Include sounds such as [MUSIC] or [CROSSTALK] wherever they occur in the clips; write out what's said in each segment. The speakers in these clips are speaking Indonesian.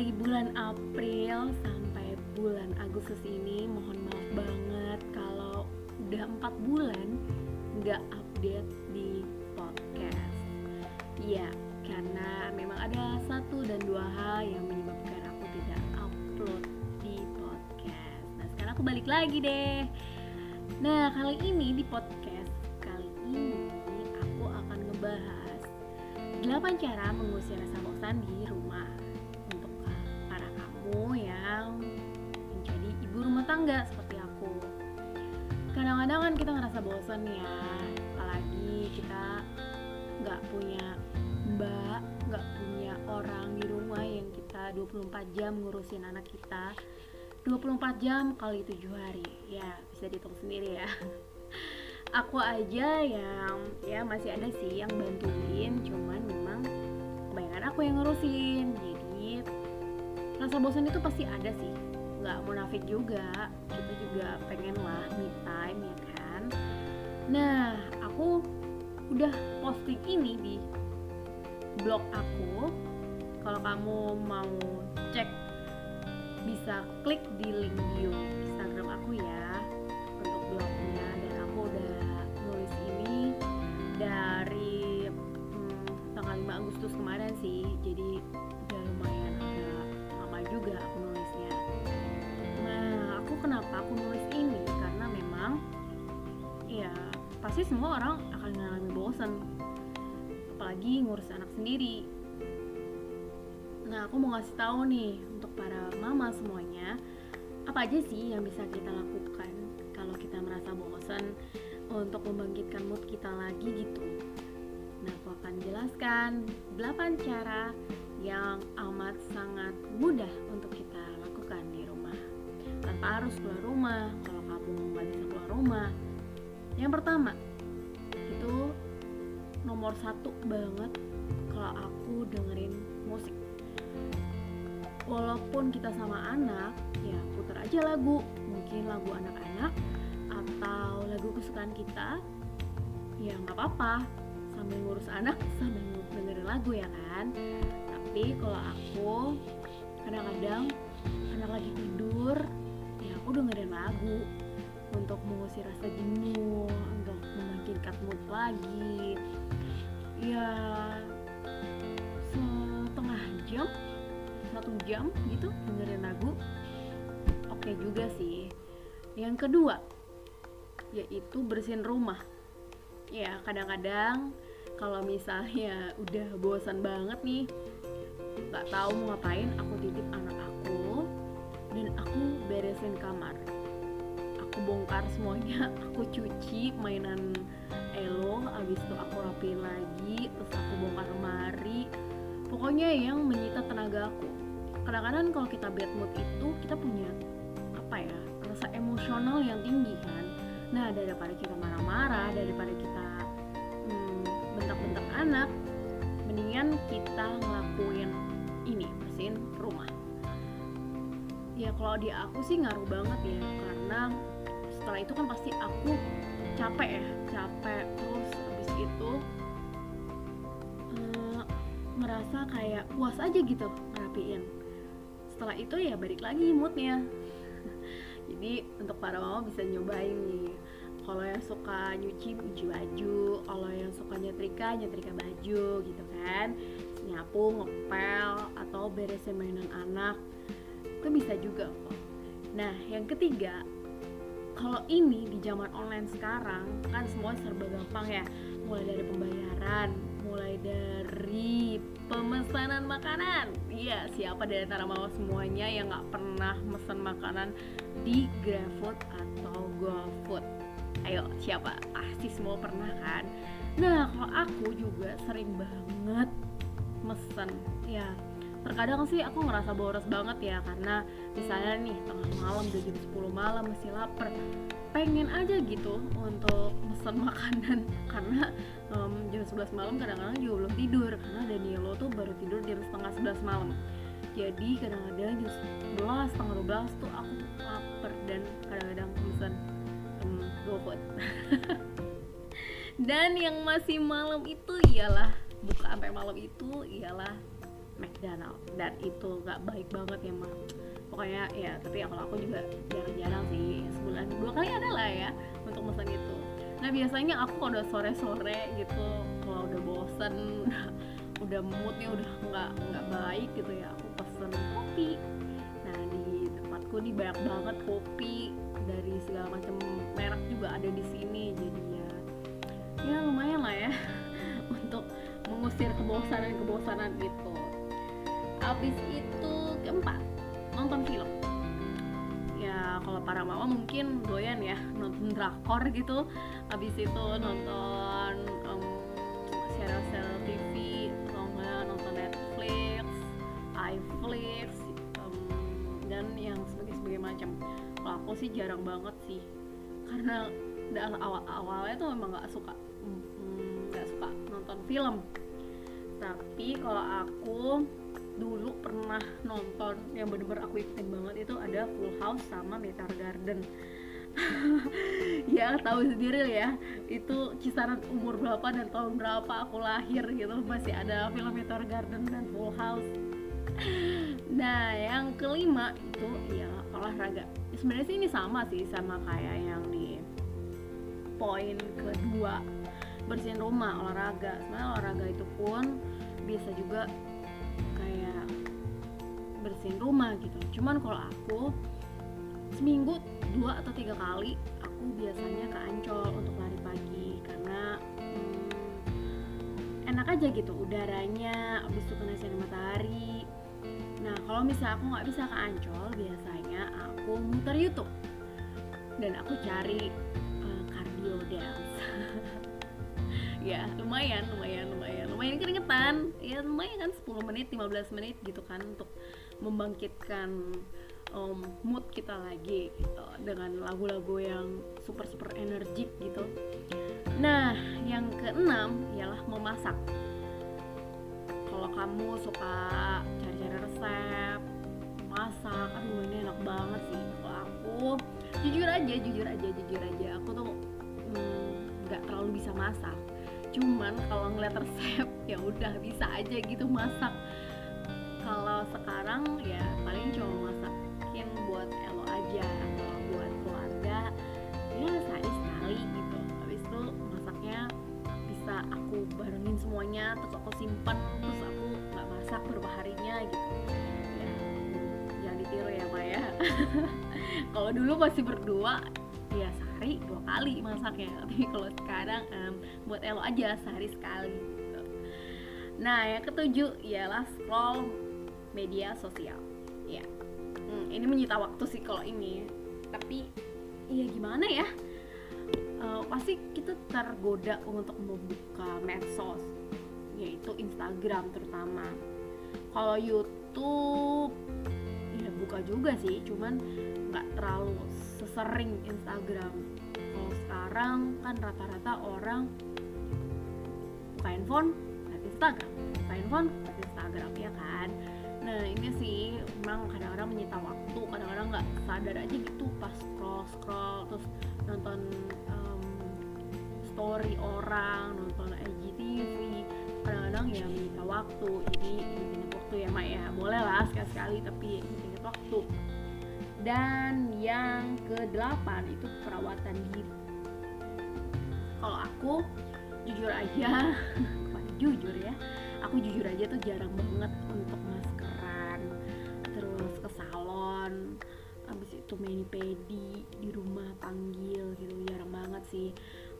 dari bulan April sampai bulan Agustus ini mohon maaf banget kalau udah empat bulan nggak update di podcast. Iya, karena memang ada satu dan dua hal yang menyebabkan aku tidak upload di podcast. Nah sekarang aku balik lagi deh. Nah kali ini di podcast kali ini aku akan ngebahas 8 cara mengusir rasa bosan di tangga seperti aku. Kadang-kadang kan kita ngerasa bosan ya Apalagi kita nggak punya mbak, nggak punya orang di rumah yang kita 24 jam ngurusin anak kita. 24 jam kali 7 hari. Ya bisa dihitung sendiri ya. [LAUGHS] Aku aja yang ya masih ada sih yang bantuin cuman memang kebanyakan aku yang ngurusin. Jadi rasa bosan itu pasti ada sih nggak munafik juga. Kita juga pengen lah me time ya kan? Nah aku udah posting ini di blog aku. Kalau kamu mau cek bisa klik di link bio Instagram aku ya untuk blognya. Dan aku udah nulis ini dari hmm, tanggal 5 Agustus kemarin sih. Jadi semua orang akan mengalami bosan apalagi ngurus anak sendiri Nah, aku mau ngasih tahu nih untuk para mama semuanya, apa aja sih yang bisa kita lakukan kalau kita merasa bosan untuk membangkitkan mood kita lagi gitu. Nah, aku akan jelaskan 8 cara yang amat sangat mudah untuk kita lakukan di rumah. Tanpa harus keluar rumah, kalau kamu nggak bisa keluar rumah. Yang pertama, nomor satu banget kalau aku dengerin musik. Walaupun kita sama anak ya putar aja lagu mungkin lagu anak-anak atau lagu kesukaan kita ya nggak apa-apa. Sambil ngurus anak [LAUGHS] sambil dengerin lagu ya kan? Tapi kalau aku kadang-kadang anak lagi tidur ya aku dengerin lagu untuk mengusir rasa jenuh untuk membangkitkan mood lagi. Ya setengah jam satu jam gitu dengerin lagu oke juga sih. Yang kedua yaitu bersihin rumah. Ya kadang-kadang kalau misalnya udah bosan banget nih nggak tahu mau ngapain aku titip anak aku dan aku beresin kamar bongkar semuanya. [LAUGHS] Aku cuci mainan Elo abis itu aku rapiin lagi terus aku bongkar lemari. Pokoknya yang menyita tenaga aku. Kadang-kadang kalau kita bad mood itu kita punya apa ya rasa emosional yang tinggi kan. Nah daripada kita marah-marah daripada kita hmm, bentak-bentak anak mendingan kita ngelakuin ini bersihin rumah. Ya kalau di aku sih ngaruh banget ya karena setelah itu kan pasti aku capek ya capek. Terus habis itu uh, merasa kayak puas aja gitu ngerapiin. Setelah itu ya balik lagi moodnya. [LAUGHS] Jadi untuk para mama bisa nyobain nih. Kalau yang suka nyuci nyuci baju kalau yang suka nyetrika nyetrika baju gitu kan. Nyapu ngepel atau beresin mainan anak. Itu bisa juga kok. Nah yang ketiga kalau ini di zaman online sekarang kan semua serba gampang ya. Mulai dari pembayaran mulai dari pemesanan makanan. Iya siapa dari antara mama semuanya yang nggak pernah mesen makanan di GrabFood atau GoFood? Ayo siapa? Pasti semua pernah kan? Nah kalau aku juga sering banget mesen ya terkadang sih aku ngerasa boros banget ya karena misalnya nih tengah malam udah jam 10 malam masih lapar. Pengen aja gitu untuk mesen makanan [LAUGHS] karena um, jam 11 malam kadang-kadang juga belum tidur karena Danilo tuh baru tidur jam setengah 11 malam. Jadi kadang-kadang jam 11 setengah 12 tuh aku lapar dan kadang-kadang mesen um, GoFood dan yang masih malam itu ialah buka sampai malam itu ialah McDonald. Dan itu nggak baik banget ya mah pokoknya ya tapi ya kalau aku juga jarang-jarang sih sebulan dua kali ada lah ya untuk pesan itu. Nah biasanya aku kalau udah sore-sore gitu kalau udah bosen [LAUGHS] udah moodnya udah nggak nggak baik gitu ya aku pesen kopi. Nah di tempatku nih banyak banget kopi dari segala macam merek juga ada di sini. Jadi ya ya lumayan lah ya [LAUGHS] untuk mengusir kebosanan-kebosanan itu habis itu keempat nonton film. Ya kalau para mama mungkin doyan ya nonton drakor gitu. Habis itu nonton um, serial-serial TV nggak nonton Netflix, iFlix um, dan yang sebagai sebagai macam. Kalau aku sih jarang banget sih karena awal awalnya tuh memang nggak suka. Nggak suka nonton film. Tapi kalau aku dulu pernah nonton yang bener-bener aku ikutin banget itu ada Full House sama Meteor Garden. [LAUGHS] Ya tahu sendiri ya. Itu kisaran umur berapa dan tahun berapa aku lahir gitu. Masih ada film Meteor Garden dan Full House. Nah yang kelima itu ya olahraga. Sebenarnya sih ini sama sih sama kayak yang di poin kedua bersihin rumah olahraga. Sebenarnya olahraga itu pun bisa juga bersihin rumah gitu. Cuman kalau aku seminggu dua atau tiga kali aku biasanya ke Ancol untuk lari pagi. Karena hmm, enak aja gitu udaranya abis itu kena sinar matahari. Nah kalau misalnya aku nggak bisa ke Ancol biasanya aku muter YouTube. Dan aku cari uh, cardio dance. [LAUGHS] Ya lumayan lumayan lumayan lumayan keringetan. Ya lumayan kan 10 menit 15 menit gitu kan untuk membangkitkan um, mood kita lagi gitu dengan lagu-lagu yang super super energik gitu. Nah, yang keenam ialah memasak. Kalau kamu suka cari-cari resep, masak, aduh ini enak banget sih. Kalau aku jujur aja, jujur aja, jujur aja, aku tuh mm, nggak mm, terlalu bisa masak. Cuman kalau ngeliat resep [LAUGHS] ya udah bisa aja gitu masak. Kalau sekarang ya paling cuma masak mungkin buat elo aja atau buat keluarga. Ya sehari sekali gitu. Habis itu masaknya bisa aku barengin semuanya terus aku simpan terus aku nggak masak beberapa harinya gitu. Ya jangan ditiru ya Maya [LAUGHS] kalau dulu masih berdua ya sehari dua kali masaknya. [LAUGHS] Tapi kalau sekarang um, buat elo aja sehari sekali gitu. nah yang ketujuh ialah scroll media sosial. Ya hmm, ini menyita waktu sih kalau ini. Tapi ya gimana ya? Uh, pasti kita tergoda untuk membuka medsos yaitu Instagram terutama. Kalau YouTube ya buka juga sih cuman nggak terlalu sesering Instagram. Kalau sekarang kan rata-rata orang buka handphone lihat Instagram. Buka handphone lihat Instagram ya kan nah ini sih memang kadang-kadang menyita waktu kadang-kadang nggak sadar aja gitu pas scroll scroll terus nonton um, story orang nonton IGTV kadang-kadang ya menyita waktu jadi ingat waktu ya mak ya. Boleh lah sekali-sekali tapi ingat waktu. Dan yang kedelapan itu perawatan diri. Kalau aku jujur aja [LAUGHS] jujur ya aku jujur aja tuh jarang banget untuk itu mani pedi di rumah panggil gitu jarang banget sih.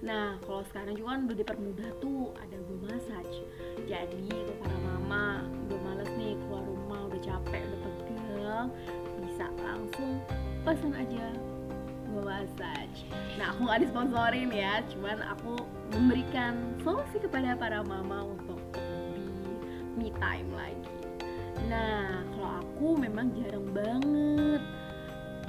Nah kalau sekarang juga kan udah dipermudah tuh ada gue massage. Jadi itu para mama udah males nih keluar rumah udah capek udah pegel bisa langsung pesan aja gue massage. Nah aku nggak disponsorin ya cuman aku memberikan solusi kepada para mama untuk lebih me time lagi nah kalau aku memang jarang banget.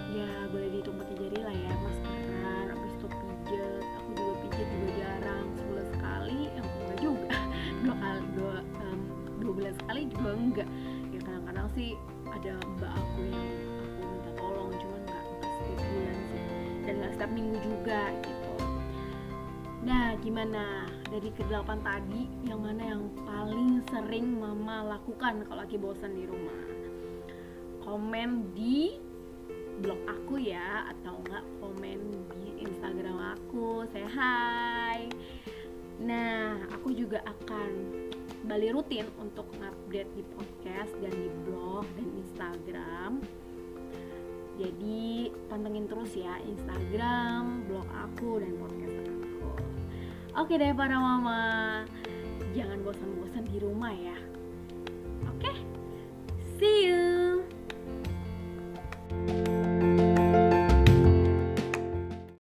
Ya boleh dihitung pakai jari lah ya maskeran habis itu pijet. Aku juga pijet juga jarang sebulan sekali yang enggak juga. [LAUGHS] Dua kali dua um, dua bulan sekali juga enggak. Ya kadang-kadang sih ada mbak aku yang aku minta tolong cuman nggak setiap bulan sih. Dan nggak setiap minggu juga gitu. Nah gimana dari kedelapan tadi yang mana yang paling sering mama lakukan kalau lagi bosan di rumah? Komen di blog aku ya atau enggak komen di instagram aku. Saya hai nah aku juga akan kembali rutin untuk update di podcast dan di blog dan instagram. Jadi pantengin terus ya Instagram, blog aku dan podcast aku. Oke deh para mama, jangan bosan-bosan di rumah ya. Oke, see you.